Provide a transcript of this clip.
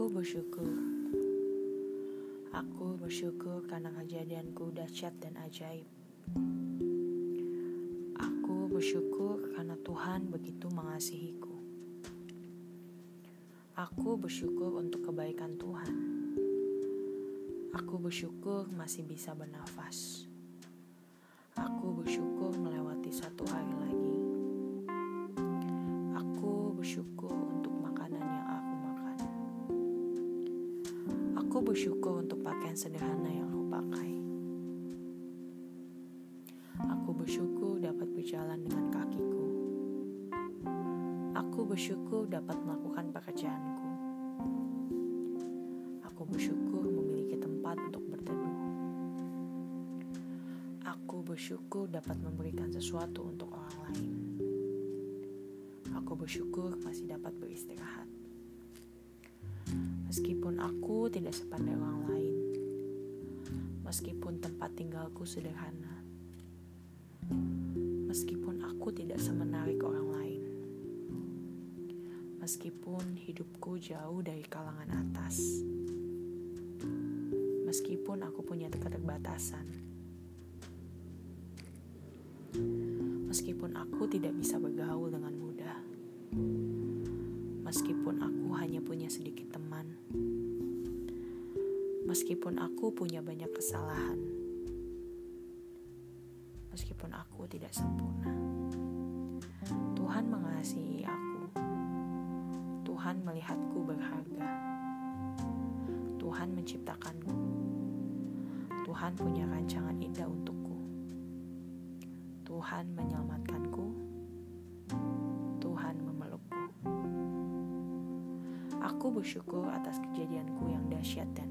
Aku bersyukur. Aku bersyukur karena kejadianku dahsyat dan ajaib. Aku bersyukur karena Tuhan begitu mengasihiku. Aku bersyukur untuk kebaikan Tuhan. Aku bersyukur masih bisa bernafas. Aku bersyukur melewati satu hari lagi. Aku bersyukur Aku bersyukur untuk pakaian sederhana yang aku pakai. Aku bersyukur dapat berjalan dengan kakiku. Aku bersyukur dapat melakukan pekerjaanku. Aku bersyukur memiliki tempat untuk berteduh. Aku bersyukur dapat memberikan sesuatu untuk orang lain. Aku bersyukur masih dapat beristirahat. Aku tidak sepandai orang lain, meskipun tempat tinggalku sederhana, meskipun aku tidak semenarik orang lain, meskipun hidupku jauh dari kalangan atas, meskipun aku punya keterbatasan, meskipun aku tidak bisa bergaul dengan mudah, meskipun aku hanya punya sedikit teman, meskipun aku punya banyak kesalahan, meskipun aku tidak sempurna. Tuhan mengasihi aku. Tuhan melihatku berharga. Tuhan menciptakanku. Tuhan punya rancangan indah untukku. Tuhan menyelamatkanku. Tuhan memelukku. Aku bersyukur atas kejadianku yang dahsyat dan.